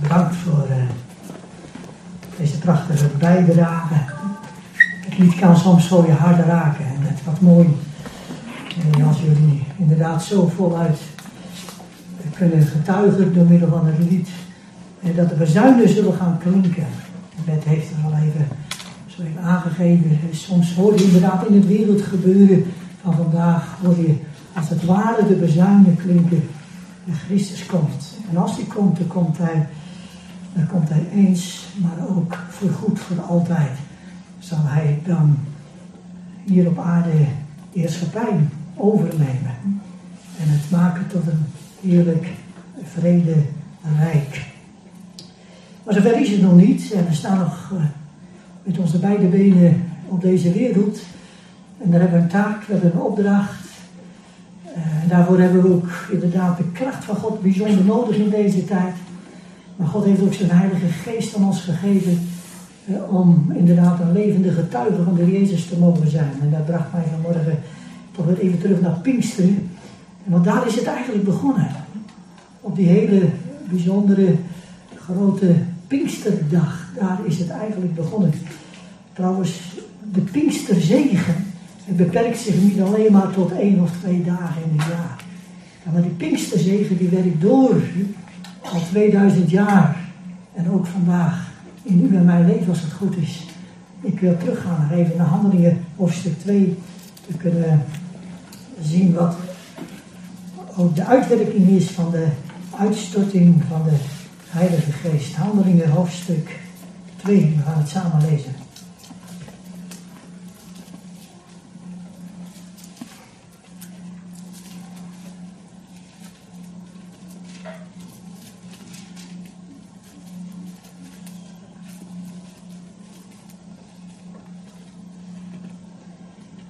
bedankt voor uh, deze prachtige bijdrage. Het lied kan soms zo je hart raken en dat wat mooi. En als jullie inderdaad zo voluit kunnen getuigen door middel van het lied. En dat de bezuinen zullen gaan klinken. Bert heeft er al even zo even aangegeven. Soms hoor je inderdaad in het wereldgebeuren van vandaag, hoor je als het ware de bezuinen klinken. En Christus komt. En als hij komt, dan komt hij, dan komt hij eens, maar ook voor goed, voor altijd. Zal hij dan hier op aarde heerschappij overnemen. En het maken tot een heerlijk vrede rijk. Maar zover is het nog niet. En we staan nog uh, met onze beide benen op deze wereld. En daar hebben we een taak, we hebben een opdracht. Uh, en daarvoor hebben we ook inderdaad de kracht van God bijzonder nodig in deze tijd. Maar God heeft ook zijn Heilige Geest aan ons gegeven. Uh, om inderdaad een levende getuige van de Jezus te mogen zijn. En dat bracht mij vanmorgen toch weer even terug naar Pinksteren. En want daar is het eigenlijk begonnen. Op die hele bijzondere grote Pinksterdag, daar is het eigenlijk begonnen. Trouwens, de Pinksterzegen beperkt zich niet alleen maar tot één of twee dagen in het jaar. Ja, maar die Pinksterzegen die werkt door al 2000 jaar. En ook vandaag in u en mijn leven als het goed is. Ik wil teruggaan nog even naar Handelingen hoofdstuk 2. Te kunnen zien wat ook de uitwerking is van de uitstorting van de Heilige Geest. Handelingen hoofdstuk 2, we gaan het samen lezen.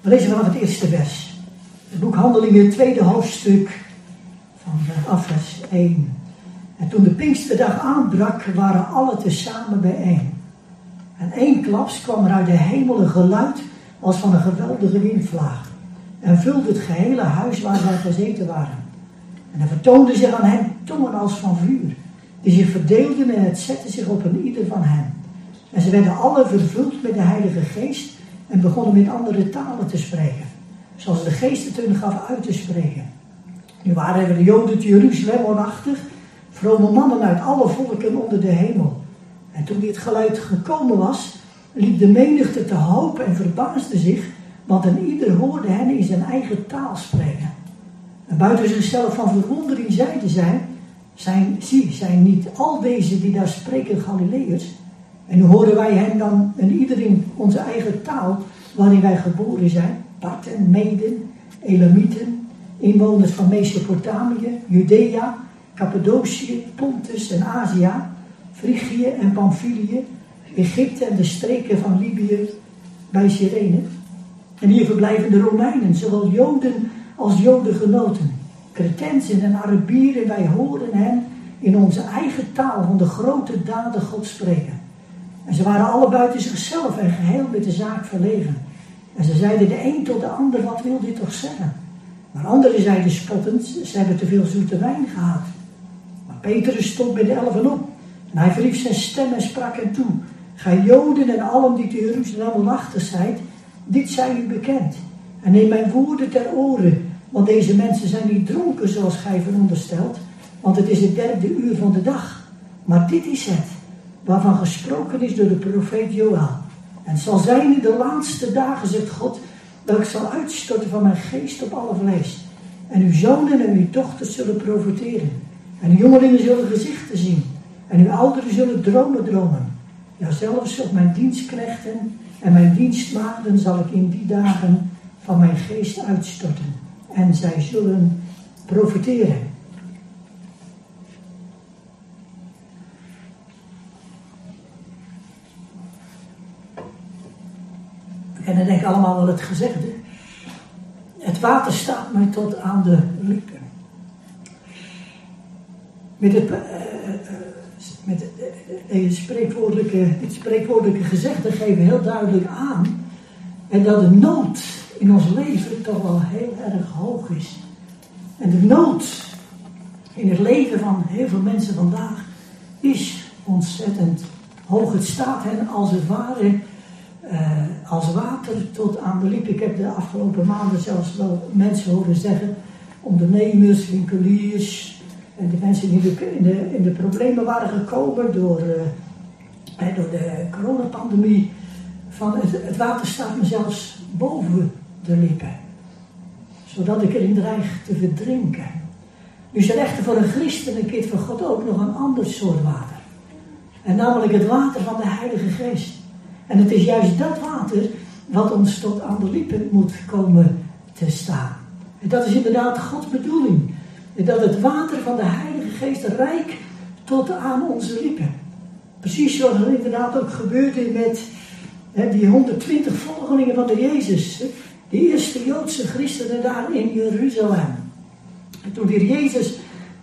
We lezen vanaf het eerste vers. Het boek Handelingen, tweede hoofdstuk, vanaf vers 1. En toen de Pinksterdag aanbrak, waren alle tezamen bijeen. En één klaps kwam er uit de hemel een geluid als van een geweldige windvlaag. En vulde het gehele huis waar zij gezeten waren. En er vertoonden zich aan hen tongen als van vuur, die zich verdeelden en het zette zich op een ieder van hen. En ze werden alle vervuld met de Heilige Geest en begonnen met andere talen te spreken, zoals de Geest het hun gaf uit te spreken. Nu waren er de Joden te Jeruzalem vrome mannen uit alle volken onder de hemel. En toen dit geluid gekomen was, liep de menigte te hopen en verbaasde zich, want een ieder hoorde hen in zijn eigen taal spreken. En buiten zichzelf van verwondering zeiden zij, zijn, zie, zijn niet al deze die daar spreken Galileërs? En horen wij hen dan in onze eigen taal, waarin wij geboren zijn, Parten, Meden, Elamieten, inwoners van Mesopotamië, Judea, Cappadocië, Pontus en Azië, Frigië en Pamphylië, Egypte en de streken van Libië bij Cyrene. En hier verblijven de Romeinen, zowel Joden als Jodengenoten. Cretensen en Arabieren, wij horen hen in onze eigen taal van de grote daden God spreken. En ze waren alle buiten zichzelf en geheel met de zaak verlegen. En ze zeiden de een tot de ander, wat wil dit toch zeggen? Maar anderen zeiden spottend, ze hebben te veel zoete wijn gehad. Maar Petrus stond bij de elfen op. En hij verhief zijn stem en sprak hen toe. Gij Joden en allen die te Jeruzalem onachtig zijt, dit zijn u bekend. En neem mijn woorden ter oren, want deze mensen zijn niet dronken zoals gij veronderstelt, want het is het derde uur van de dag. Maar dit is het, waarvan gesproken is door de profeet Joel. En zal zijn in de laatste dagen, zegt God, dat ik zal uitstorten van mijn geest op alle vlees. En uw zonen en uw dochters zullen profiteren. En uw jongelingen zullen gezichten zien. En uw ouderen zullen dromen dromen. Ja, zelfs op mijn dienstknechten en mijn dienstmaagden zal ik in die dagen van mijn geest uitstorten. En zij zullen profiteren. En dan denk ik allemaal wel het gezegde. Het water staat mij tot aan de lippen. Met het, uh, met deze spreekwoordelijke, dit spreekwoordelijke gezegde geven heel duidelijk aan. En dat de nood in ons leven toch wel heel erg hoog is. En de nood in het leven van heel veel mensen vandaag is ontzettend hoog. Het staat hen als het ware uh, als water tot aan de liep. Ik heb de afgelopen maanden zelfs wel mensen horen zeggen, ondernemers, winkeliers en de mensen die in de, in de, problemen waren gekomen door, uh, door de coronapandemie, van het, water staat me zelfs boven de lippen, zodat ik erin dreig te verdrinken. Nu is er voor een christen een kind van God ook nog een ander soort water. En namelijk het water van de Heilige Geest. En het is juist dat water wat ons tot aan de lippen moet komen te staan. En dat is inderdaad Gods bedoeling. Dat het water van de Heilige Geest rijk tot aan onze lippen. Precies zoals het inderdaad ook gebeurde met hè, die 120 volgelingen van de Jezus. Die eerste Joodse christenen daar in Jeruzalem. En toen weer Jezus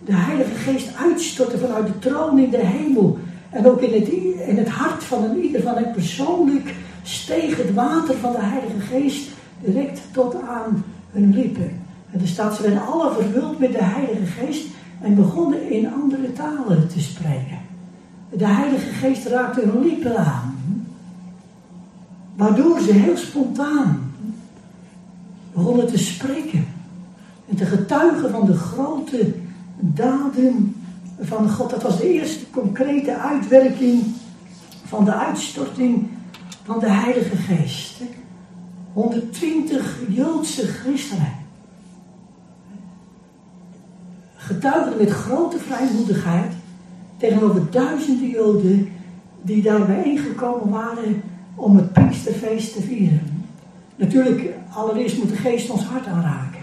de Heilige Geest uitstortte vanuit de troon in de hemel. En ook in het, in het hart van een ieder van hen persoonlijk steeg het water van de Heilige Geest direct tot aan hun lippen. En er staat, ze werden alle vervuld met de Heilige Geest en begonnen in andere talen te spreken. De Heilige Geest raakte hun lippen aan, waardoor ze heel spontaan begonnen te spreken en te getuigen van de grote daden van God. Dat was de eerste concrete uitwerking van de uitstorting van de Heilige Geest. 120 Joodse christenen. Getuigden met grote vrijmoedigheid tegenover duizenden Joden die daar bijeengekomen waren om het Pinksterfeest te vieren. Natuurlijk, allereerst moet de geest ons hart aanraken.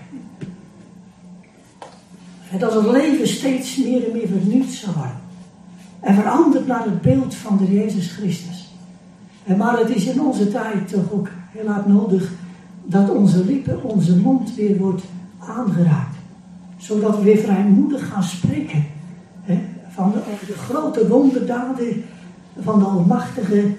En dat het leven steeds meer en meer vernieuwd zou worden. En veranderd naar het beeld van de Jezus Christus. En maar het is in onze tijd toch ook heel hard nodig dat onze lippen, onze mond weer wordt aangeraakt. Zodat we weer vrijmoedig gaan spreken. Hè, van de, grote wonderdaden van de Almachtige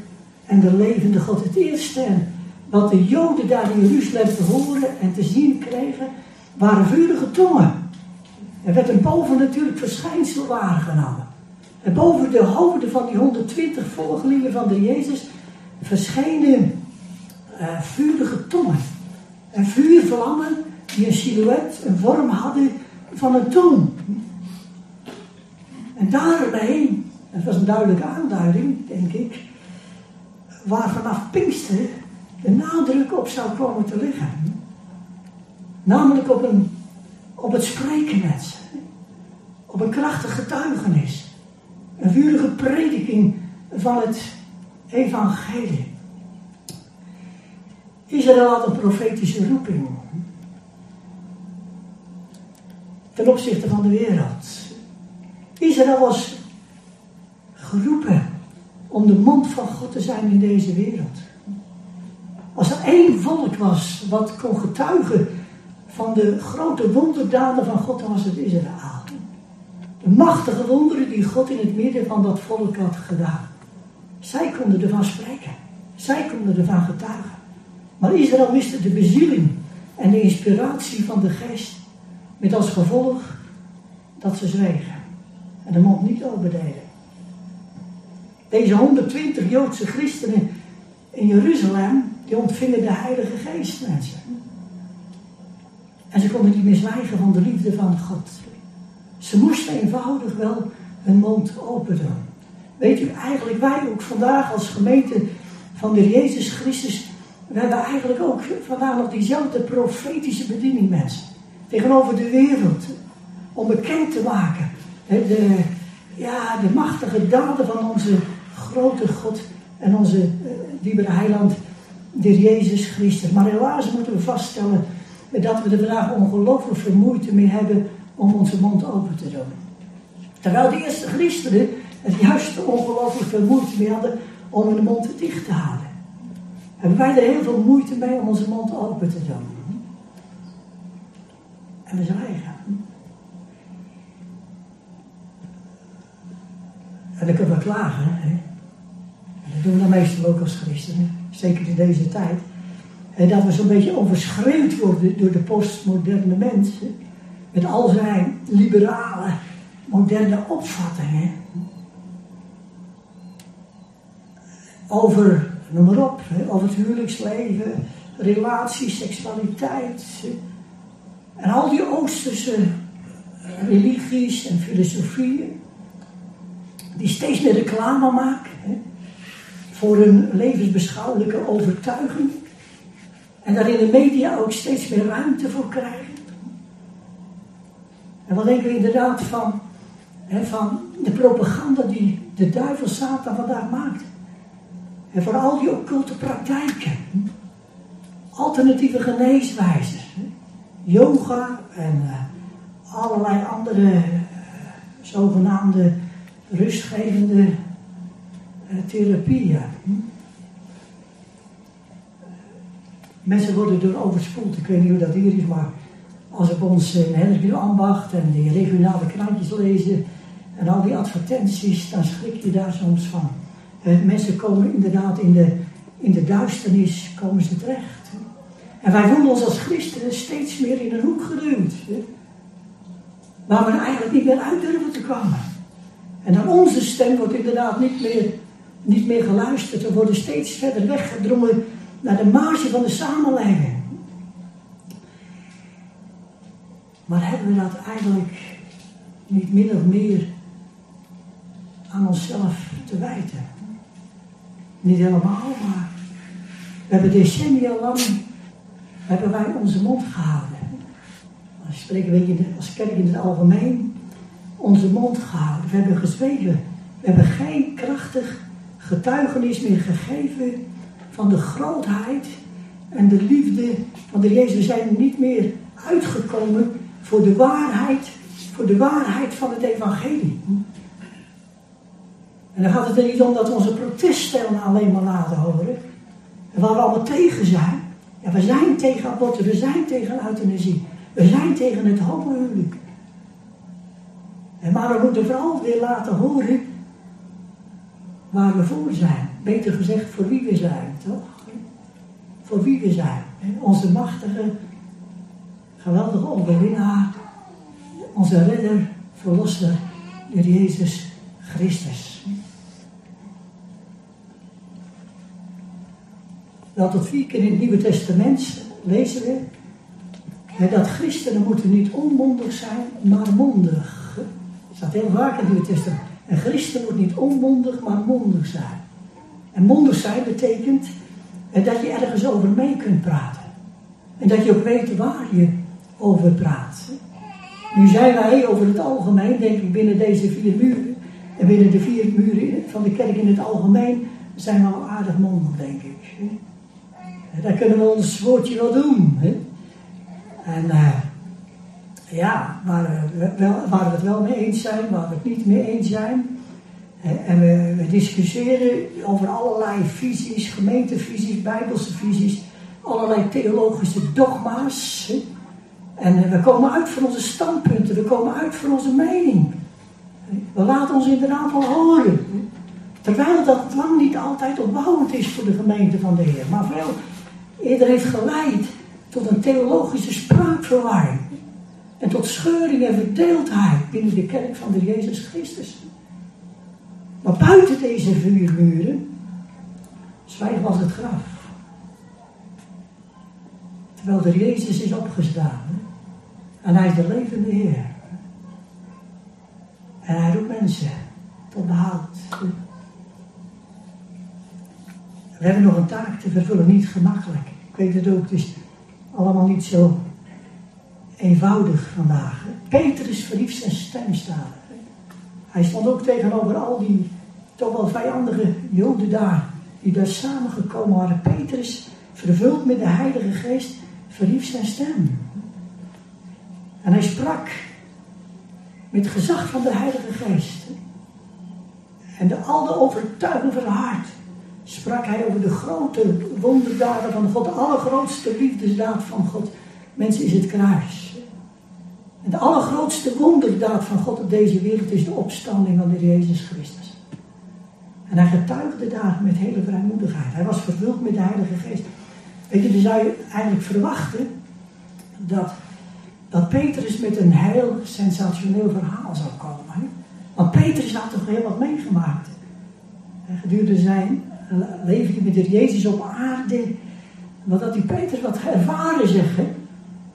en de levende God. Het eerste en wat de Joden daar in Jeruzalem te horen en te zien kregen, waren vurige tongen. Er werd een bovennatuurlijk verschijnsel waargenomen. En boven de hoofden van die 120 volgelingen van de Jezus verschenen uh, vurige tongen. En vuurvlammen die een silhouet, een vorm hadden van een tong. En daarbij, dat was een duidelijke aanduiding, denk ik, waar vanaf Pinkster de nadruk op zou komen te liggen. Namelijk op een op het spreken met ze. Op een krachtig getuigenis. Een vurige prediking van het evangelie. Israël had een profetische roeping. Ten opzichte van de wereld. Israël was geroepen om de mond van God te zijn in deze wereld. Als er één volk was wat kon getuigen van de grote wonderdaden van God, was het Israël. De machtige wonderen die God in het midden van dat volk had gedaan. Zij konden ervan spreken. Zij konden ervan getuigen. Maar Israël miste de bezieling en de inspiratie van de geest. Met als gevolg dat ze zwegen. En de mond niet opendeden. Deze 120 Joodse christenen in Jeruzalem, die ontvingen de Heilige Geest, mensen. En ze konden niet zwijgen van de liefde van God. Ze moesten eenvoudig wel hun mond open doen. Weet u, eigenlijk wij ook vandaag als gemeente van de Jezus Christus, we hebben eigenlijk ook vandaag nog diezelfde profetische bediening, mensen. Tegenover de wereld. Om bekend te maken. De, ja, de machtige daden van onze grote God en onze uh, lieve heiland, de Jezus Christus. Maar helaas moeten we vaststellen dat we er vandaag ongelooflijk veel moeite mee hebben om onze mond open te doen. Terwijl de eerste christenen het juist ongelooflijk veel moeite mee hadden om hun mond dicht te houden. Hebben wij er heel veel moeite mee om onze mond open te doen. En we zwijgen. En dan kunnen we klagen. Hè? En dat doen we dan meestal ook als christenen. Zeker in deze tijd. En dat we zo'n beetje overschreeuwd worden door de postmoderne mensen. Met al zijn liberale, moderne opvattingen. over, noem maar op, over het huwelijksleven, relaties, seksualiteit. En al die Oosterse religies en filosofieën, die steeds meer reclame maken voor hun levensbeschouwelijke overtuiging. En daar in de media ook steeds meer ruimte voor krijgen. En wat denken we inderdaad van, hè, van de propaganda die de duivel Satan vandaag maakt? En voor al die occulte praktijken. Alternatieve geneeswijzes. Yoga en uh, allerlei andere uh, zogenaamde rustgevende uh, therapieën. Mensen worden door overspoeld. Ik weet niet hoe dat hier is, maar als ik ons in Hendrik Ambacht en die regionale krantjes lezen en al die advertenties, dan schrik je daar soms van. mensen komen inderdaad in de, in de duisternis komen ze terecht. En wij voelen ons als christenen steeds meer in een hoek geduwd. Waar we eigenlijk niet meer uit durven te komen. En dan onze stem wordt inderdaad niet meer, niet meer geluisterd. We worden steeds verder weggedrongen naar de marge van de samenleving. Maar hebben we dat eigenlijk niet min of meer aan onszelf te wijten? Niet helemaal, maar we hebben decennia lang hebben wij onze mond gehouden. Als spreken als kerk in het algemeen, onze mond gehouden. We hebben gezwegen. We hebben geen krachtig getuigenis meer gegeven van de grootheid en de liefde van de Jezus. We zijn niet meer uitgekomen voor de waarheid, voor de waarheid van het evangelie. En dan gaat het er niet om dat we onze proteststemmen alleen maar laten horen. En waar we allemaal tegen zijn. Ja, we zijn tegen abortus, we zijn tegen euthanasie. We zijn tegen het homohuwelijk. Maar we moeten vooral weer laten horen waar we voor zijn. Beter gezegd, voor wie we zijn, toch? Voor wie we zijn. Onze machtige, geweldige overwinnaar, onze redder, verlosser, de Jezus Christus. Wel tot vier keer in het Nieuwe Testament lezen we dat christenen moeten niet onmondig zijn, maar mondig. Dat staat heel vaak in het Nieuwe Testament. Een christen moet niet onmondig, maar mondig zijn. En mondig zijn betekent dat je ergens over mee kunt praten. En dat je ook weet waar je over praat. Nu zijn wij over het algemeen, denk ik, binnen deze vier muren. En binnen de vier muren van de kerk in het algemeen zijn we al aardig mondig, denk ik. Daar kunnen we ons woordje wel doen. En uh, ja, waar we, wel, we het wel mee eens zijn, waar we het niet mee eens zijn. En we, discussiëren over allerlei visies, gemeentevisies, bijbelse visies, allerlei theologische dogma's. En we komen uit voor onze standpunten, we komen uit voor onze mening. We laten ons inderdaad wel horen. Terwijl dat lang niet altijd opbouwend is voor de gemeente van de Heer, maar veel eerder heeft geleid tot een theologische spraakverwarring. En tot scheuring en verdeeldheid binnen de kerk van de Jezus Christus. Maar buiten deze vier muren, zwijg was het graf. Terwijl de Jezus is opgestaan. En hij is de levende Heer. En hij roept mensen tot behoud. We hebben nog een taak te vervullen, niet gemakkelijk. Ik weet het ook, het is allemaal niet zo eenvoudig vandaag. Petrus verliefd zijn stem staan. Hij stond ook tegenover al die toch wel vijandige joden daar, die daar samengekomen waren. Petrus, vervuld met de Heilige Geest, verhief zijn stem. En hij sprak met gezag van de Heilige Geest. En de, al de overtuiging van zijn hart sprak hij over de grote wonderdaden van God, de allergrootste liefdesdaad van God. Mensen is het kruis. En de allergrootste wonderdaad van God op deze wereld is de opstanding van de Jezus Christus. En hij getuigde daar met hele vrijmoedigheid. Hij was vervuld met de Heilige Geest. Weet je, dan zou je eigenlijk verwachten dat, dat Petrus met een heel sensationeel verhaal zou komen. Want Petrus had toch heel wat meegemaakt. En gedurende zijn je met de Jezus op aarde. Wat had die Peter wat ervaren zeggen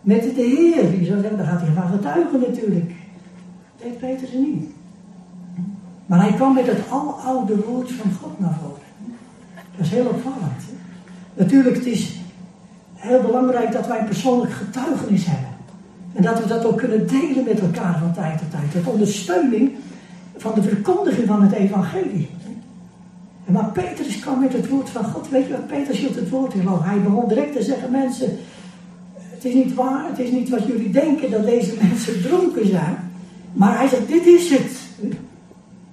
met de Heer. Die zou zeggen, daar gaat hij van getuigen natuurlijk. Dat deed Peter ze niet. Maar hij kwam met het aloude woord van God naar voren. Dat is heel opvallend. Natuurlijk, het is heel belangrijk dat wij persoonlijk getuigenis hebben. En dat we dat ook kunnen delen met elkaar van tijd tot tijd. Het ondersteuning van de verkondiging van het evangelie. En maar Petrus kwam met het woord van God. Weet je wat Petrus hield het woord in? Hij begon direct te zeggen, mensen, het is niet waar, het is niet wat jullie denken dat deze mensen dronken zijn. Maar hij zegt, dit is het.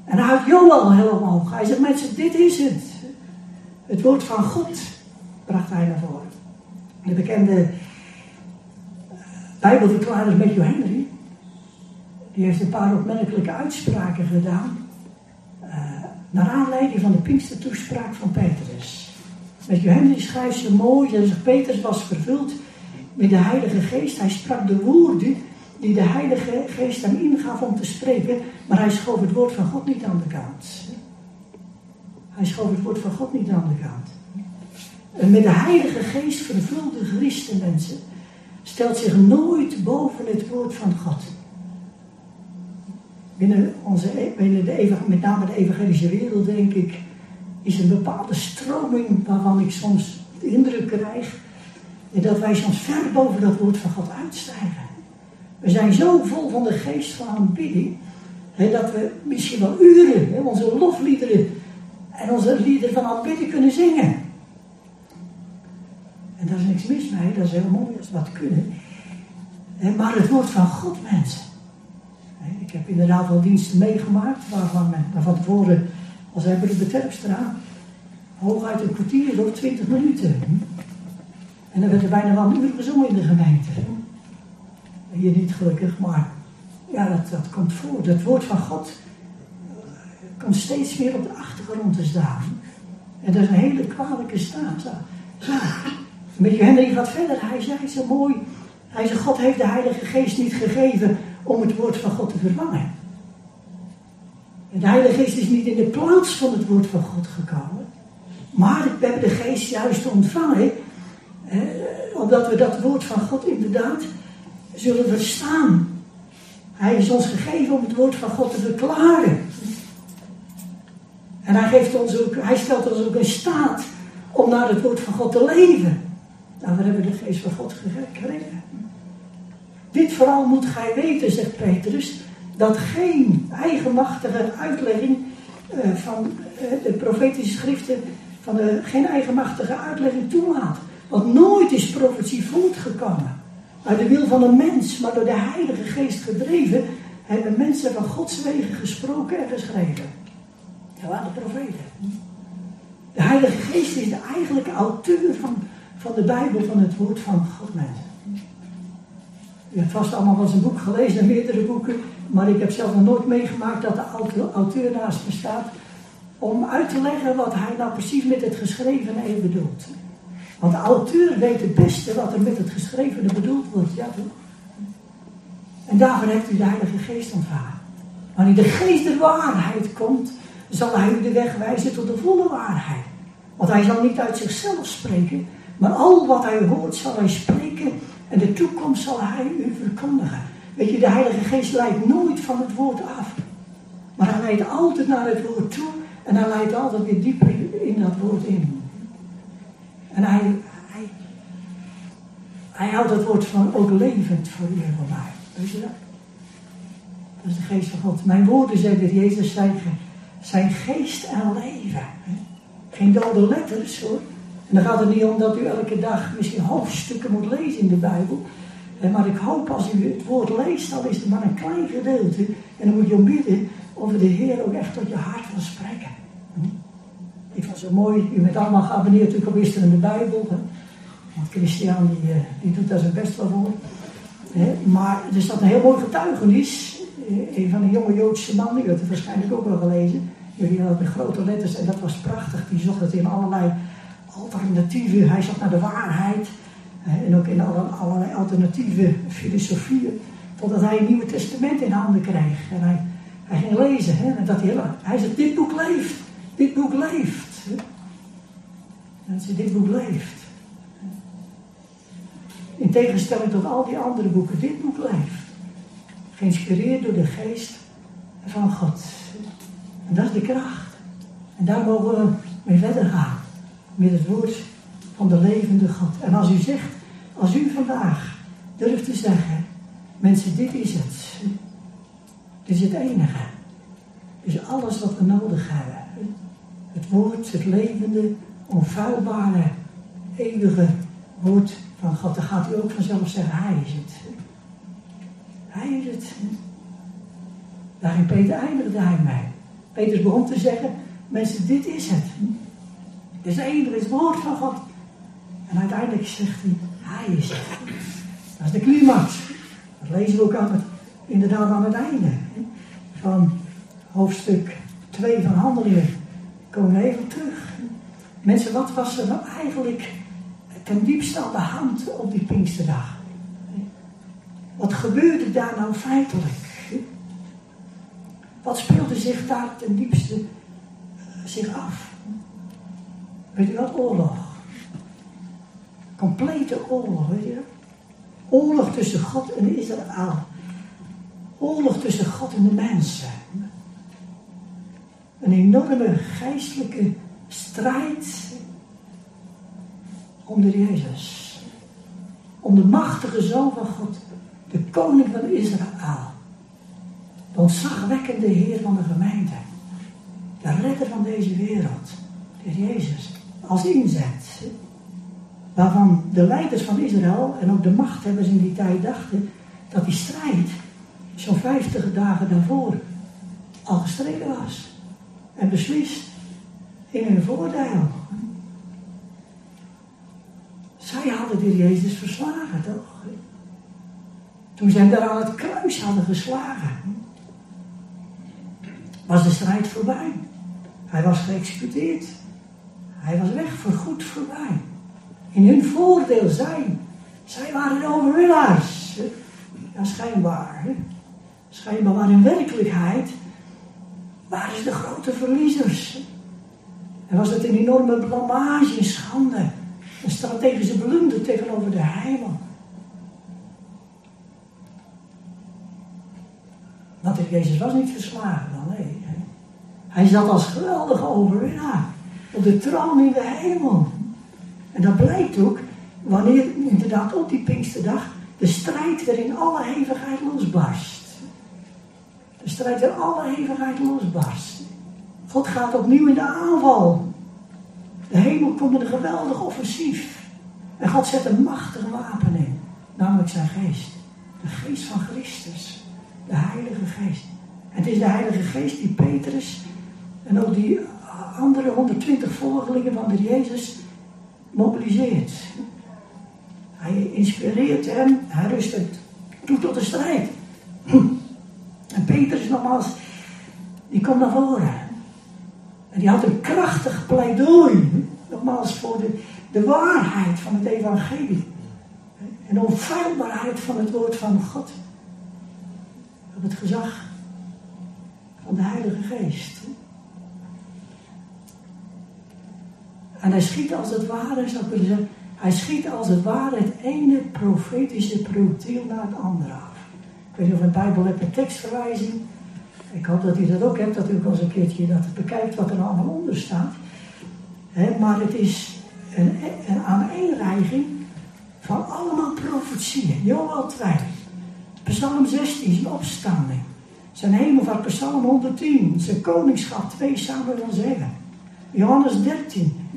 En hij houdt Joel heel omhoog. Hij zegt, mensen, dit is het. Het woord van God bracht hij naar voren. De bekende eh, Bijbelverklarer Matthew Henry, die heeft een paar opmerkelijke uitspraken gedaan. Uh, naar aanleiding van de Pinkstertoespraak van Petrus. Matthew Henry schrijft zo mooi, dat zegt, Petrus was vervuld met de Heilige Geest. Hij sprak de woorden die de Heilige Geest hem ingaf om te spreken, maar hij schoof het woord van God niet aan de kant. Hij schoof het woord van God niet aan de kant. En met de Heilige Geest vervulde mensen stelt zich nooit boven het woord van God. Binnen, onze, binnen de, met name de evangelische wereld, denk ik, is een bepaalde stroming waarvan ik soms de indruk krijg dat wij soms ver boven dat woord van God uitstijgen. We zijn zo vol van de geest van aanbidding, dat we misschien wel uren onze lofliederen en onze liederen van aanbidding kunnen zingen. En daar is niks mis mee, dat is heel mooi als we dat kunnen. Maar het woord van God, mensen. Ik heb inderdaad wel diensten meegemaakt waarvan, van tevoren, als hebben de Beterpstra, hooguit een kwartier of twintig minuten. En dan werd er bijna wel een uur gezongen in de gemeente. Hier niet gelukkig, maar ja, dat, dat komt voor. Het woord van God eh, komt steeds meer op de achtergrond te staan. En dat is een hele kwalijke staat. Ja. Met Henry gaat verder. Hij zei zo mooi. Hij zei, God heeft de Heilige Geest niet gegeven om het woord van God te vervangen. En de Heilige Geest is niet in de plaats van het woord van God gekomen. Maar we hebben de Geest juist ontvangen. Eh, omdat we dat woord van God inderdaad zullen verstaan. Hij is ons gegeven om het woord van God te verklaren. En hij, geeft ons ook, hij stelt ons ook in staat om naar het woord van God te leven. Nou, we hebben de geest van God gekregen. Dit vooral moet gij weten, zegt Petrus, dat geen eigenmachtige uitlegging uh, van uh, de profetische schriften, van de, geen eigenmachtige uitlegging toelaat. Want nooit is profetie voortgekomen uit de wil van een mens, maar door de Heilige Geest gedreven, hebben mensen van Gods wegen gesproken en geschreven. Ja, waren de profeten. De Heilige Geest is de eigenlijke auteur van van de Bijbel, van het woord van God, mensen. U hebt vast allemaal eens een boek gelezen, meerdere boeken, maar ik heb zelf nog nooit meegemaakt dat de auteur naast me staat om uit te leggen wat hij nou precies met het geschrevene even bedoelt. Want de auteur weet het beste wat er met het geschrevene bedoeld wordt, ja toch? En daarvoor heeft u de Heilige Geest ontvangen. Wanneer de Geest der waarheid komt, zal hij u de weg wijzen tot de volle waarheid. Want hij zal niet uit zichzelf spreken, maar al wat hij hoort zal hij spreken en de toekomst zal hij u verkondigen. Weet je, de Heilige Geest leidt nooit van het woord af. Maar hij leidt altijd naar het woord toe en hij leidt altijd weer dieper in dat woord in. En hij, hij, hij houdt dat woord van ook levend voor u voor mij. Weet je dat? Dat is de geest van God. Mijn woorden, zei de Jezus, zijn, zijn geest en leven. Geen dode letters hoor. En dan gaat het niet om dat u elke dag misschien hoofdstukken moet lezen in de Bijbel. Maar ik hoop als u het woord leest, dan is het maar een klein gedeelte. En dan moet je om bidden of de Heer ook echt tot je hart wil spreken. Ik vond het zo mooi, u bent allemaal geabonneerd natuurlijk op in de Bijbel. Want Christian die, eh, die doet daar zijn best wel voor. Maar er staat een heel mooi getuigenis. Eh, een van de jonge Joodse mannen, u hebt het waarschijnlijk ook wel gelezen. Jullie hadden met grote letters en dat was prachtig. Die zocht het in allerlei alternatieven. Hij zat naar de waarheid. En ook in allerlei alternatieve filosofieën. Totdat hij een Nieuwe Testament in handen kreeg. En hij, hij ging lezen. Hè, en dat hij, hij zei, dit boek leeft. Dit boek leeft. Ze dit boek leeft. In tegenstelling tot al die andere boeken, dit boek leeft. Geïnspireerd door de geest van God. En dat is de kracht. En daar mogen we mee verder gaan. Met het woord van de levende God. En als u zegt, als u vandaag durft te zeggen, mensen, dit is het. Dit is het enige. Dit is alles wat we nodig hebben. Het woord, het levende, onfeilbare, eeuwige woord van God. Dan gaat u ook vanzelf zeggen, hij is het. Hij is het. Daar ging Peter eindigde hij mee. Peter begon te zeggen, mensen, dit is het. Dit is enige, het woord van God. En uiteindelijk zegt hij, hij is het. Dat is de climax. Dat lezen we ook aan het, inderdaad aan het einde. Van hoofdstuk 2 van Handelingen. Komen we even terug. Mensen, wat was er nou eigenlijk ten diepste aan de hand op die Pinksterdag? Wat gebeurde daar nou feitelijk? Wat speelde zich daar ten diepste uh, zich af? Weet je wat? Oorlog. Complete oorlog, weet je Oorlog tussen God en Israël. Oorlog tussen God en de mensen. Een enorme geestelijke strijd om de Jezus. Om de machtige Zoon van God, de koning van Israël. De ontzagwekkende Heer van de gemeente. De redder van deze wereld. De Jezus. Als inzet. Waarvan de leiders van Israël en ook de machthebbers in die tijd dachten dat die strijd zo'n vijftig dagen daarvoor al gestreden was. En beslist in hun voordeel. Zij hadden de Jezus verslagen, toch? Toen zij daar aan het kruis hadden geslagen, was de strijd voorbij. Hij was geëxecuteerd. Hij was weg voor goed voorbij. In hun voordeel zijn. Zij waren de overwinnaars. Ja, schijnbaar. Hè? Schijnbaar, maar in werkelijkheid waren de grote verliezers. En was het een enorme blamage, een schande. Een strategische blunder tegenover de hemel. Want Jezus was niet verslagen dan. Hij zat als geweldige overwinnaar op de troon in de hemel. En dat blijkt ook wanneer inderdaad op die Pinksterdag de strijd weer in alle hevigheid losbarst. De strijd in alle hevigheid losbarst. God gaat opnieuw in de aanval. De hemel komt met een geweldig offensief. En God zet een machtig wapen in. Namelijk zijn geest. De geest van Christus. De Heilige Geest. En het is de Heilige Geest die Petrus en ook die andere 120 volgelingen van de Jezus mobiliseert. Hij inspireert hem, hij rust het toe tot de strijd. Petrus nogmaals, die komt naar voren. En die had een krachtig pleidooi, nogmaals, voor de, de waarheid van het evangelie. En de onfeilbaarheid van het woord van God. Op het gezag van de Heilige Geest. En hij schiet als het ware, zou ik willen zeggen, hij schiet als het ware het ene profetische projectiel naar het andere af. Ik weet niet of een Bijbel hebt een tekstverwijzing. Ik hoop dat u dat ook hebt, dat u ook eens een keertje dat bekijkt wat er allemaal onder staat. maar het is een, een aaneenreiging van allemaal profetieën. Joel 2, Psalm 16, zijn opstanding. Zijn hemelvaart, Psalm 110, zijn koningschap, 2 Samuel 7. Johannes 13,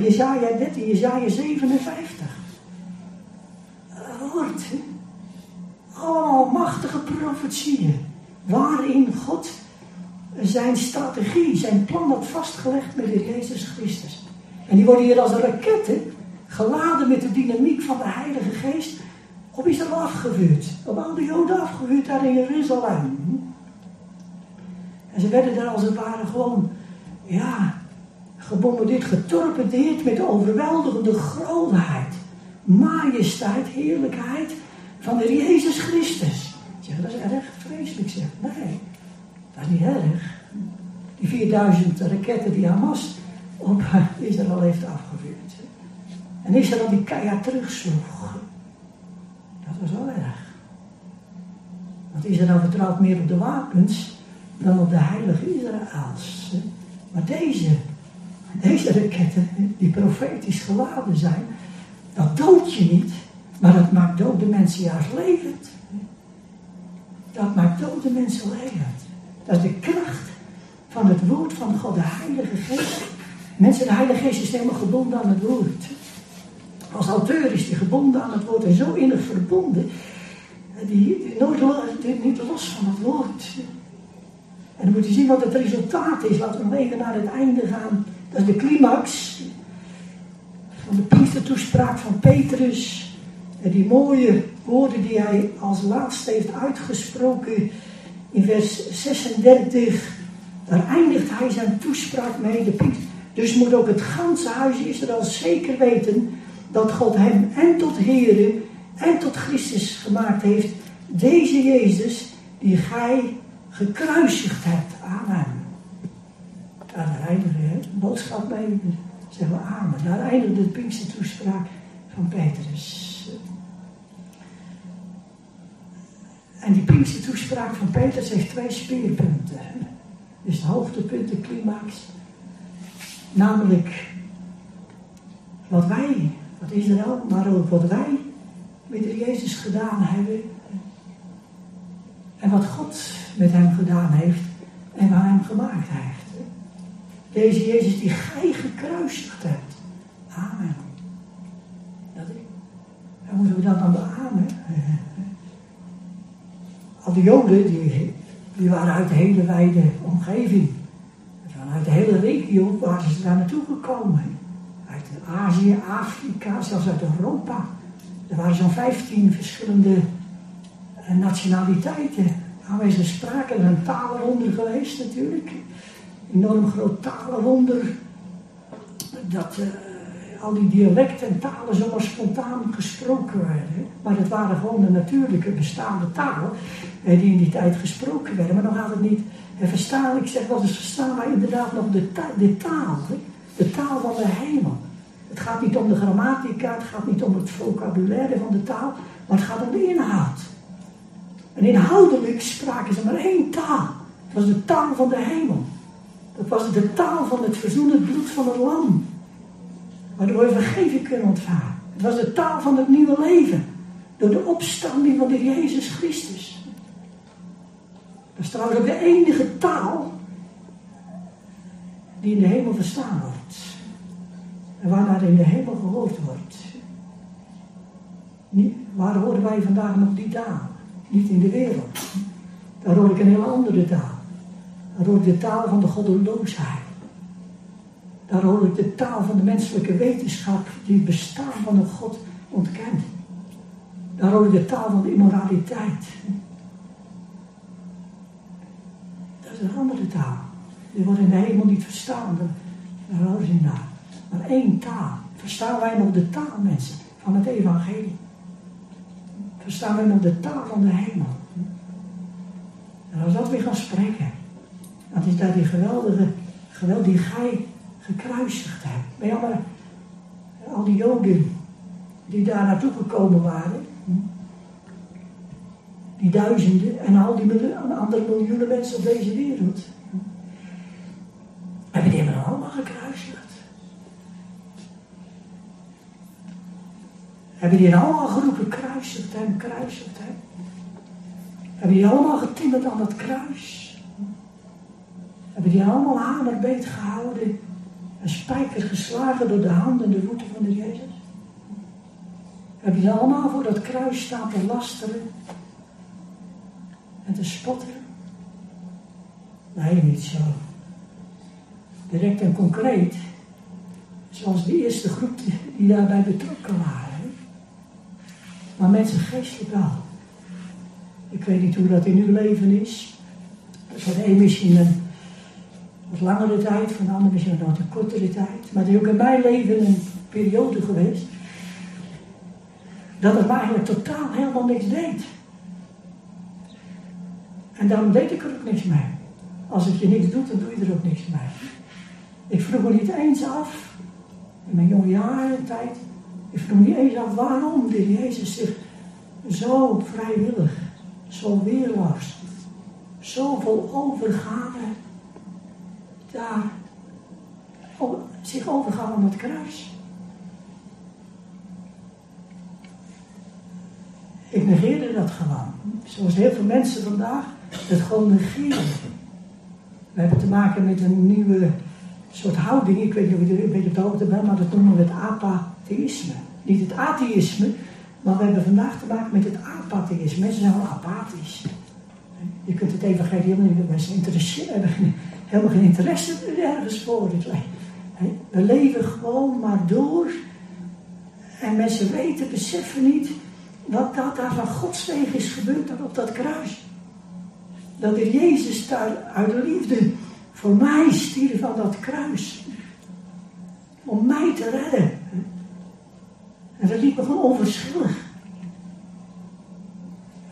Jezaja 13, Jezaja 57. Hoort, allemaal machtige profetieën. Waarin God zijn strategie, zijn plan had vastgelegd met de Jezus Christus. En die worden hier als raketten, geladen met de dynamiek van de Heilige Geest, op Israël afgevuurd. Op al de Joden afgevuurd daar in Jeruzalem. En ze werden daar als het ware gewoon, ja, gebombardeerd, getorpedeerd met de overweldigende grootheid, majesteit, heerlijkheid van de Jezus Christus. Zeg, dat is erg vreselijk, zeg. Nee, dat is niet erg. Die 4000 raketten die Hamas op Israël heeft afgevuurd. En Israël die keihard terugsloeg. Dat was wel erg. Want Israël vertrouwt meer op de wapens dan op de heilige Israëls. Maar deze, deze raketten, die profetisch geladen zijn, dat doodt je niet, maar dat maakt dode mensen juist levend. Dat maakt dode mensen levend. Dat is de kracht van het woord van God, de Heilige Geest. Mensen, de Heilige Geest is helemaal gebonden aan het woord. Als auteur is hij gebonden aan het woord en zo innig verbonden. Die, nooit niet los van het woord. En dan moet je zien wat het resultaat is. Laten we even naar het einde gaan. Dat is de climax van de priestertoespraak van Petrus. En die mooie woorden die hij als laatste heeft uitgesproken in vers 36. Daar eindigt hij zijn toespraak mee. De dus moet ook het ganse huis Israël zeker weten dat God hem en tot Here en tot Christus gemaakt heeft. Deze Jezus die gij gekruisigd hebt. Amen. Daar eindigde de boodschap mee. Zeggen we amen. Daar eindigde de Pinkse toespraak van Petrus. En die Pinkse toespraak van Petrus heeft twee speerpunten. Dus het hoogtepunt, de climax. Namelijk wat wij, wat Israël, maar ook wat wij met Jezus gedaan hebben. En wat God met hem gedaan heeft en waar hem gemaakt heeft. Deze Jezus die gij gekruisigd hebt. Amen. Dat is. En moeten we dat dan beamen? Al die Joden die, die waren uit de hele wijde omgeving. Vanuit de hele regio waren ze daar naartoe gekomen. Uit Azië, Afrika, zelfs uit Europa. Er waren zo'n 15 verschillende eh, nationaliteiten aanwezig. Sprake er een talenwonder geweest natuurlijk. Enorm groot talenwonder. Dat uh, al die dialecten en talen zomaar spontaan gesproken werden. Maar het waren gewoon de natuurlijke bestaande talen die in die tijd gesproken werden. Maar dan gaat het niet verstaan. Ik zeg wel eens verstaan, maar inderdaad nog de, de taal. De taal van de hemel. Het gaat niet om de grammatica, het gaat niet om het vocabulaire van de taal, maar het gaat om de inhoud. En inhoudelijk spraken ze maar één taal. Het was de taal van de hemel. Dat was de taal van het verzoenend bloed van het lam. Waardoor we vergeving kunnen ontvangen. Het was de taal van het nieuwe leven. Door de opstanding van de Jezus Christus. Dat is trouwens ook de enige taal die in de hemel verstaan wordt. En waar in de hemel gehoord wordt. Waar horen wij vandaag nog die taal? Niet in de wereld. Daar hoor ik een hele andere taal. Daar hoor ik de taal van de goddeloosheid. Daar hoor ik de taal van de menselijke wetenschap die het bestaan van een God ontkent. Daar hoor ik de taal van de immoraliteit. Dat is een andere taal. Die wordt in de hemel niet verstaan. Daar hoor je naar. Maar één taal. Verstaan wij nog de taal, mensen, van het evangelie? Verstaan wij nog de taal van de hemel? En als dat weer gaan spreken, dat is daar die geweldige, geweld die gij gekruisigd hebt. Bij alle, al die Joden die daar naartoe gekomen waren, die duizenden en al die andere miljoenen mensen op deze wereld, hebben die hebben allemaal gekruisigd. Hebben die allemaal geroepen, kruisigt hem, kruisigt hem. Hebben die allemaal getimmerd aan dat kruis. Hebben die allemaal hamerbeet gehouden. Een spijker geslagen door de handen en de voeten van de Jezus. Hebben die allemaal voor dat kruis staan te lasteren. En te spotten. Nee, niet zo. Direct en concreet. Zoals de eerste groep die daarbij betrokken waren maar mensen geestelijk wel. Ik weet niet hoe dat in uw leven is. Voor de een misschien een wat langere tijd, voor de ander misschien een wat kortere tijd. Maar het is ook in mijn leven een periode geweest dat het me eigenlijk totaal helemaal niks deed. En daarom deed ik er ook niks mee. Als het je niks doet, dan doe je er ook niks mee. Ik vroeg me niet eens af, in mijn jonge jaren tijd, ik vroeg me niet eens af waarom de Jezus zich zo vrijwillig, zo weerloos, zo vol overgave daar zich overgaf aan het kruis. Ik negeerde dat gewoon. Zoals heel veel mensen vandaag het gewoon negeren. We hebben te maken met een nieuwe soort houding. Ik weet niet of je er een beetje op de hoogte bent, maar dat noemen we het apatheïsme. Niet het atheïsme, maar we hebben vandaag te maken met het apatheïsme. Mensen zijn wel apathisch. Je kunt het evangelie helemaal niet, mensen interesseren, helemaal geen interesse ergens voor. We leven gewoon maar door. En mensen weten, beseffen niet wat dat daar van Gods wegen is gebeurd op dat kruis. Dat de Jezus daar uit de liefde voor mij stierf van dat kruis. Om mij te redden. En dat liep me gewoon onverschillig.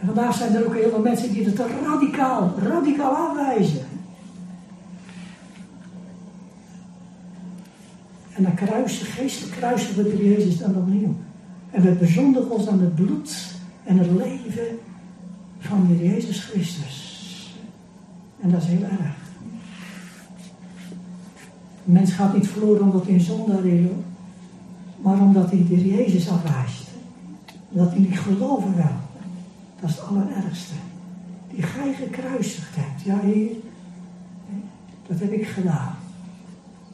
En vandaag zijn er ook heel veel mensen die het radicaal, radicaal aanwijzen. En dan kruisen, geestelijk kruisen we de Jezus dan opnieuw. En we bezondigen ons aan het bloed en het leven van de Jezus Christus. En dat is heel erg. De mens gaat niet verloren omdat hij een zondaar is, maar omdat hij de Jezus afwijst. Dat hij niet geloven wil. Dat is het allerergste. Die gij gekruisigd hebt. Ja, Heer, dat heb ik gedaan.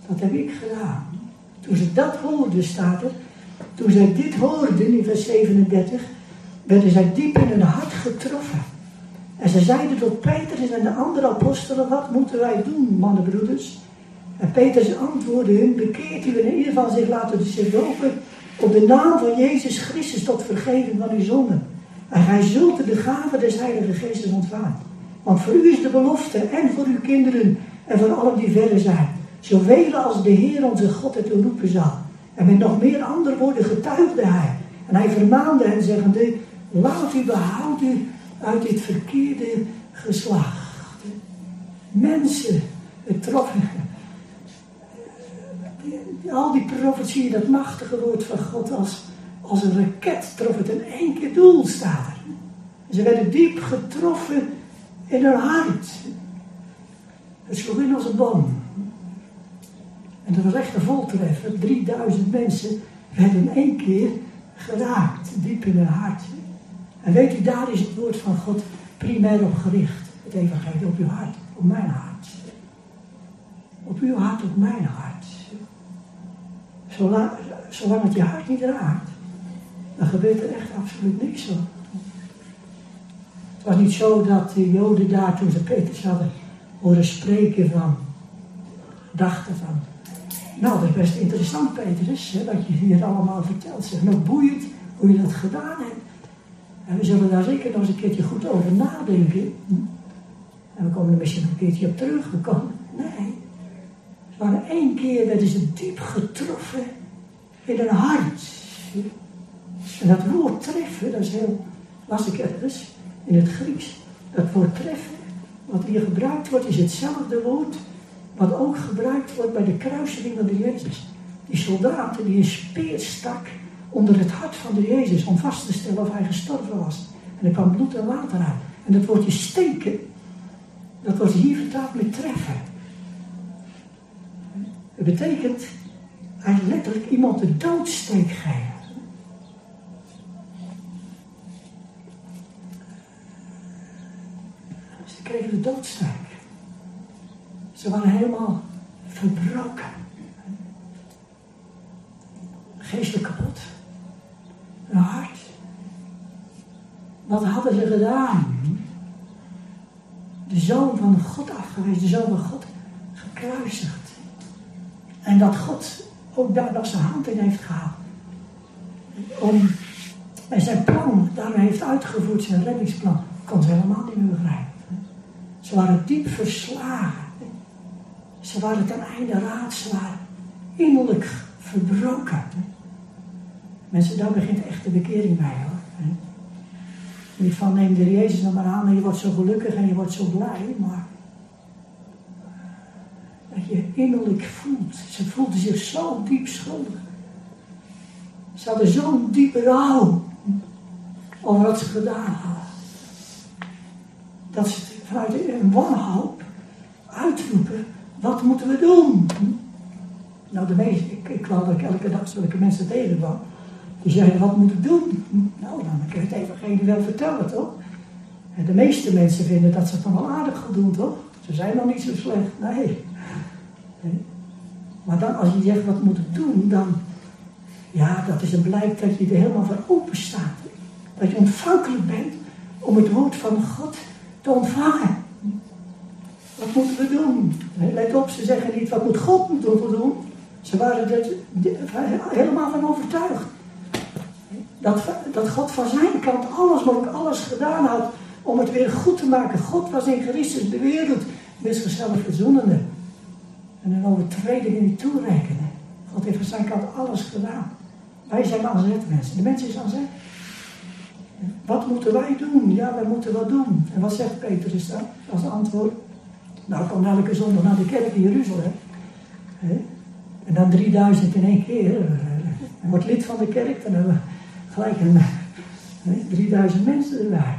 Dat heb ik gedaan. Toen ze dat hoorden, staat er, toen zij dit hoorden in vers 37, werden zij diep in hun hart getroffen. En ze zeiden tot Petrus en de andere apostelen, wat moeten wij doen, mannenbroeders? En Petrus antwoordde hun, bekeert u in ieder geval zich laten zich dopen op de naam van Jezus Christus tot vergeving van uw zonden. En gij zult de gave des Heilige Geestes ontvangen. Want voor u is de belofte en voor uw kinderen en voor allen die verder zijn. Zoveel als de Heer onze God het roepen zal. En met nog meer andere woorden getuigde hij. En hij vermaande hen zeggende, laat u behoud u uit dit verkeerde geslacht. Mensen, het trof, al die profetieën, dat machtige woord van God als, als een raket trof het in één keer doel, staat er. Ze werden diep getroffen in hun hart. Het sloeg in als een bom. En dat was echt een voltreffer. 3000 mensen werden in één keer geraakt, diep in hun hart. En weet u, daar is het woord van God primair op gericht. Het evangelie op uw hart, op mijn hart. Op uw hart, op mijn hart. Zolang, zolang het je hart niet raakt, dan gebeurt er echt absoluut niks hoor. Het was niet zo dat de Joden daar toen ze Petrus hadden horen spreken van, dachten van, nou, dat is best interessant, Petrus, hè, wat je hier allemaal vertelt. Zeg, nog boeiend hoe je dat gedaan hebt. En we zullen daar zeker nog eens een keertje goed over nadenken. En we komen er misschien nog een keertje op terug. We komen, nee. Ze waren één keer, werden ze diep getroffen in hun hart. En dat woord treffen, dat is heel, las ik ergens in het Grieks. Dat woord treffen, wat hier gebruikt wordt, is hetzelfde woord wat ook gebruikt wordt bij de kruising van de Jezus. Die soldaten die een speer stak onder het hart van de Jezus om vast te stellen of hij gestorven was. En er kwam bloed en water uit. En dat woordje steken, dat wordt hier vertaald met treffen. Het betekent eigenlijk letterlijk iemand de doodsteek geven. Ze kregen de doodsteek. Ze waren helemaal verbroken. Geestelijk kapot. Hun hart. Wat hadden ze gedaan? De zoon van God afgewezen, de zoon van God gekruisigd. En dat God ook daar nog zijn hand in heeft gehad. Om, en zijn plan daar heeft uitgevoerd, zijn reddingsplan, kon helemaal niet meer begrijpen. Ze waren diep verslagen. Ze waren ten einde raad, ze waren innerlijk verbroken. Mensen, daar begint echt de bekering bij hoor. Niet van neem de Jezus dan maar aan en je wordt zo gelukkig en je wordt zo blij, maar dat je innerlijk voelt. Ze voelden zich zo diep schuldig. Ze hadden zo'n diepe rouw over wat ze gedaan hadden. Dat ze vanuit een wanhoop uitroepen, wat moeten we doen? Nou, de meeste, ik, ik elke dag zulke mensen tegenkwam. Die zeggen, wat moet ik doen? Nou, dan kan je het evangelie wel vertellen, toch? En de meeste mensen vinden dat ze het wel aardig gaan doen, toch? Ze zijn nog niet zo slecht. Nee. nee. Maar dan, als je zegt, wat moet ik doen? Dan, ja, dat is een blijk dat je er helemaal voor open staat. Dat je ontvankelijk bent om het woord van God te ontvangen. Wat moeten we doen? Let op, ze zeggen niet wat moet God moeten doen. Ze waren er helemaal van overtuigd. Dat, dat God van zijn kant alles, maar alles gedaan had om het weer goed te maken. God was in Christus de wereld met zichzelf verzoenende. En een overtreding niet toerekenen. God heeft van zijn kant alles gedaan. Wij zijn aan zet mensen. De mensen is aan zet. Wat moeten wij doen? Ja, wij moeten wat doen. En wat zegt Petrus dan als antwoord? Nou, kom elke zondag naar de kerk in Jeruzalem. En dan 3000 in één keer. En wordt lid van de kerk, dan hebben we gelijk een, 3000 mensen erbij.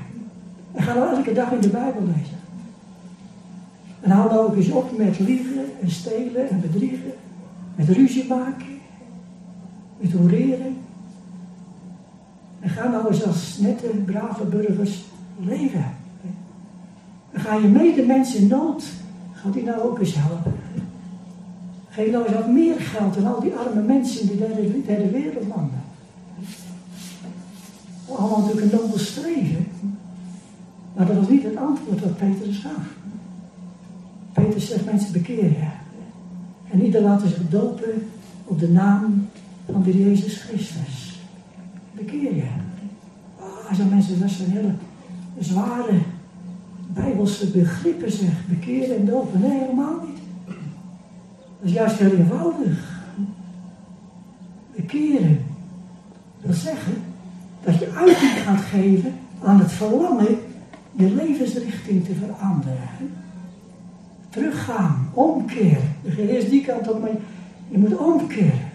En gaan we elke dag in de Bijbel lezen. En hou nou ook eens op met liegen en stelen en bedriegen. Met ruzie maken. Met horeren. En ga nou eens als nette, brave burgers leven. Ga je medemens in nood, gaat die nou ook eens helpen. Geef nou eens wat meer geld dan al die arme mensen in de derde, derde wereldlanden. Allemaal natuurlijk een nobel streven. Maar dat was niet het antwoord dat Petrus gaf. Peter zegt mensen bekeren. En ieder laten zich dopen op de naam van de Jezus Christus. Bekeer je. Ah, zo mensen, dat zijn hele zware bijbelse begrippen zeg. Bekeren en dopen. Nee, helemaal niet. Dat is juist heel eenvoudig. Bekeren. Wil zeggen dat je uiting gaat geven aan het verlangen je levensrichting te veranderen. Teruggaan, omkeren. Je gaat eerst die kant op, maar je moet omkeren.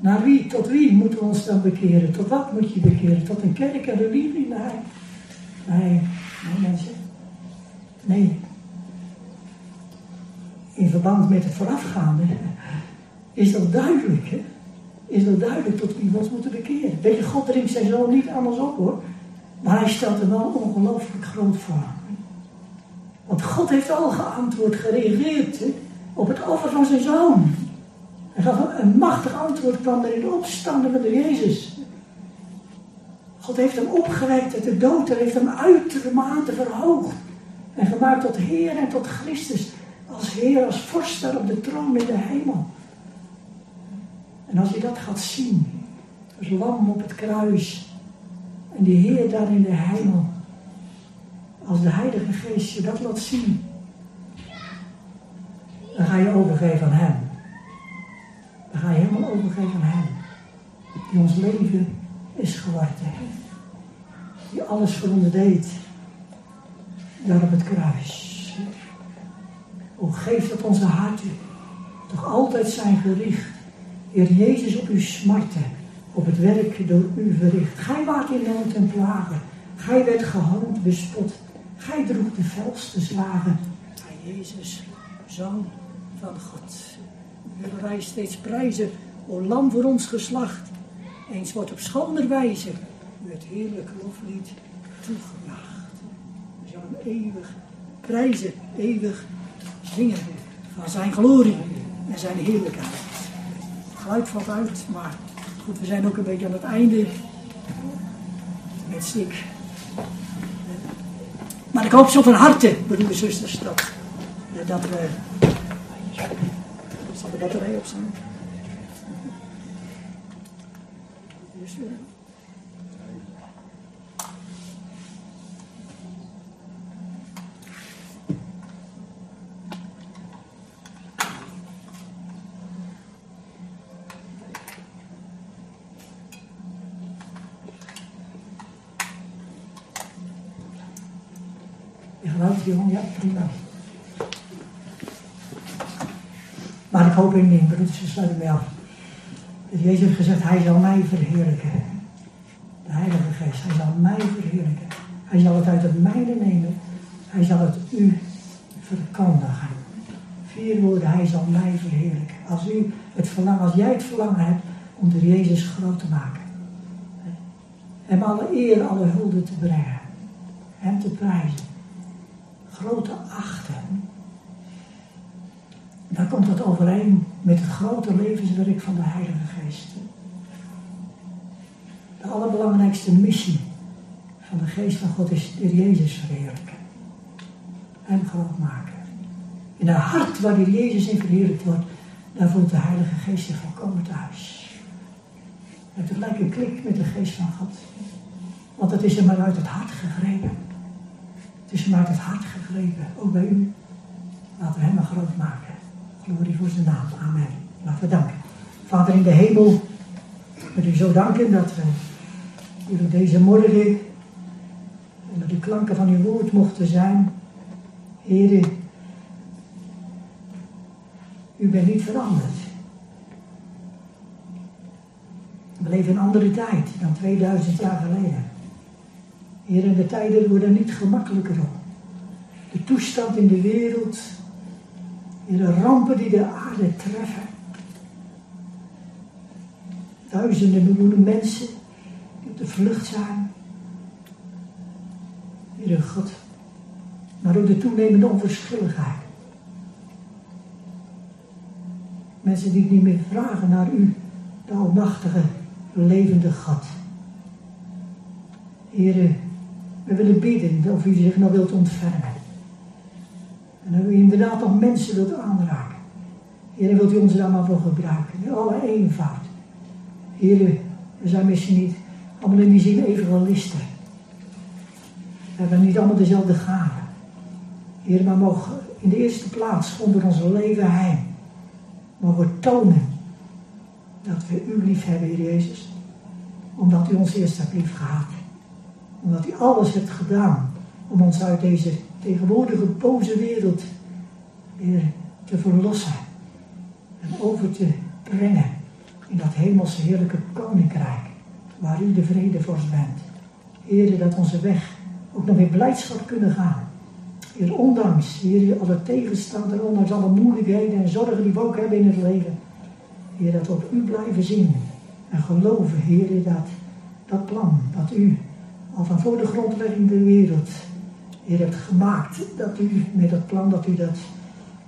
Naar wie, tot wie moeten we ons dan bekeren? Tot wat moet je bekeren? Tot een kerk en religie? Nee. Nee, nee mensen. Nee. In verband met het voorafgaande is dat duidelijk, hè? Is dat duidelijk tot wie we ons moeten bekeren. Weet je, God dringt zijn zoon niet anders op hoor. Maar hij stelt er wel ongelooflijk groot voor. Want God heeft al geantwoord, gereageerd op het offer van zijn zoon. Hij gaf een machtig antwoord kwam er in de opstanding van de Jezus. God heeft hem opgewekt uit de dood en heeft hem uitermate verhoogd. En gemaakt tot Heer en tot Christus. Als Heer, als vorst daar op de troon in de hemel. En als je dat gaat zien, als lam op het kruis, en die Heer daar in de hemel, als de Heilige Geest je dat laat zien, dan ga je overgeven aan Hem. Dan ga je helemaal overgeven aan Hem. Die ons leven is geworden. Die alles voor ons deed. Daar op het kruis. O, geef dat onze harten toch altijd zijn gericht. Heer Jezus op uw smarten op het werk door u verricht. Gij waart in nood en plagen. Gij werd gehoond, bespot. Gij droeg de felste slagen. Gij Jezus, Zoon van God. Willen wij steeds prijzen, o lam voor ons geslacht. Eens wordt op schoner wijze het heerlijk loflied toegebracht. We zullen eeuwig prijzen, eeuwig zingen van zijn glorie en zijn heerlijkheid. Het geluid valt uit, maar Goed, we zijn ook een beetje aan het einde. Met stik. Maar ik hoop zo van harte, broeders en zusters, dat, dat we. Zal de batterij op staan? Dus, uh, jongen, ja, Jezus heeft gezegd, hij zal mij verheerlijken. De Heilige Geest, hij zal mij verheerlijken. Hij zal het uit het mijne nemen. Hij zal het u verkondigen. Vier woorden, hij zal mij verheerlijken. Als u het verlangen, als jij het verlangen hebt om de Jezus groot te maken. Hem alle eer, alle hulde te brengen. Hem te prijzen. Grote achten. Dan komt dat overeen met het grote levenswerk van de Heilige Geest. De allerbelangrijkste missie van de Geest van God is de Jezus verheerlijken. Hem groot maken. In het hart waar Jezus in verheerlijkt wordt, daar voelt de Heilige Geest zich volkomen thuis. Het lijkt een klik met de Geest van God. Want het is hem maar uit het hart gegrepen. Het is hem uit het hart gegrepen, ook bij u. Laten we hem maar groot maken. Glorie voor zijn naam. Amen. Laten we danken. Vader in de hemel, wil u zo danken dat we jullie deze morgen onder de klanken van uw woord mochten zijn. Heren, u bent niet veranderd. We leven een andere tijd dan 2000 jaar geleden. Heer, in de tijden worden niet gemakkelijker op. De toestand in de wereld, de rampen die de aarde treffen. Duizenden miljoenen mensen die op de vlucht zijn. Heer God, maar ook de toenemende onverschilligheid. Mensen die niet meer vragen naar u, de almachtige, levende God. Heren, we willen bidden of u zich nou wilt ontfermen. En dat u inderdaad nog mensen wilt aanraken. Heer, wilt u ons daar maar voor gebruiken. In alle eenvoud. Heer, we zijn misschien niet allemaal in die zin evangelisten. We hebben niet allemaal dezelfde gaven. Heer, maar mogen in de eerste plaats onder onze leven heen. Mogen tonen dat we u lief hebben, Heer Jezus. Omdat u ons eerst hebt lief gehad omdat hij alles heeft gedaan om ons uit deze tegenwoordige boze wereld weer te verlossen en over te brengen in dat hemelse heerlijke koninkrijk waar u de vredevorst bent. Heer, dat onze weg ook nog in blijdschap kunnen gaan. Heer, ondanks, Heer, alle tegenstand ondanks alle moeilijkheden en zorgen die we ook hebben in het leven. Heer, dat we op u blijven zien en geloven, Heer, dat dat plan dat u al van voor de grondlegging der wereld, Heer, hebt gemaakt dat u met dat plan, dat u dat,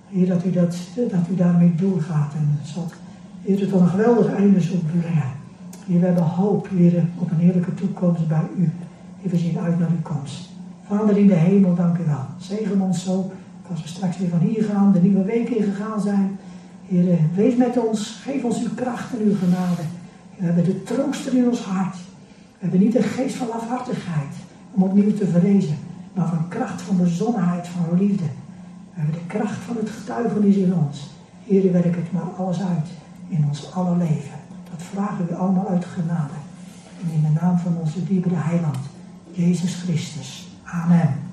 Heer, dat u, dat, dat u daarmee doorgaat en zat, Heer, het een geweldig einde zult brengen. Heer, we hebben hoop, Heer, op een heerlijke toekomst bij u. Heer, we zien uit naar uw komst. Vader in de hemel, dank u wel. Zegen ons zo, als we straks weer van hier gaan, de nieuwe week ingegaan zijn. Heer, wees met ons, geef ons uw kracht en uw genade. We hebben de trooster in ons hart. We hebben niet de geest van afhartigheid om opnieuw te vrezen, maar van kracht van bezonnenheid, van liefde. We hebben de kracht van het getuigenis in ons. Heer, werk het maar alles uit in ons alle leven. Dat vragen we allemaal uit genade. En in de naam van onze diepere heiland, Jezus Christus. Amen.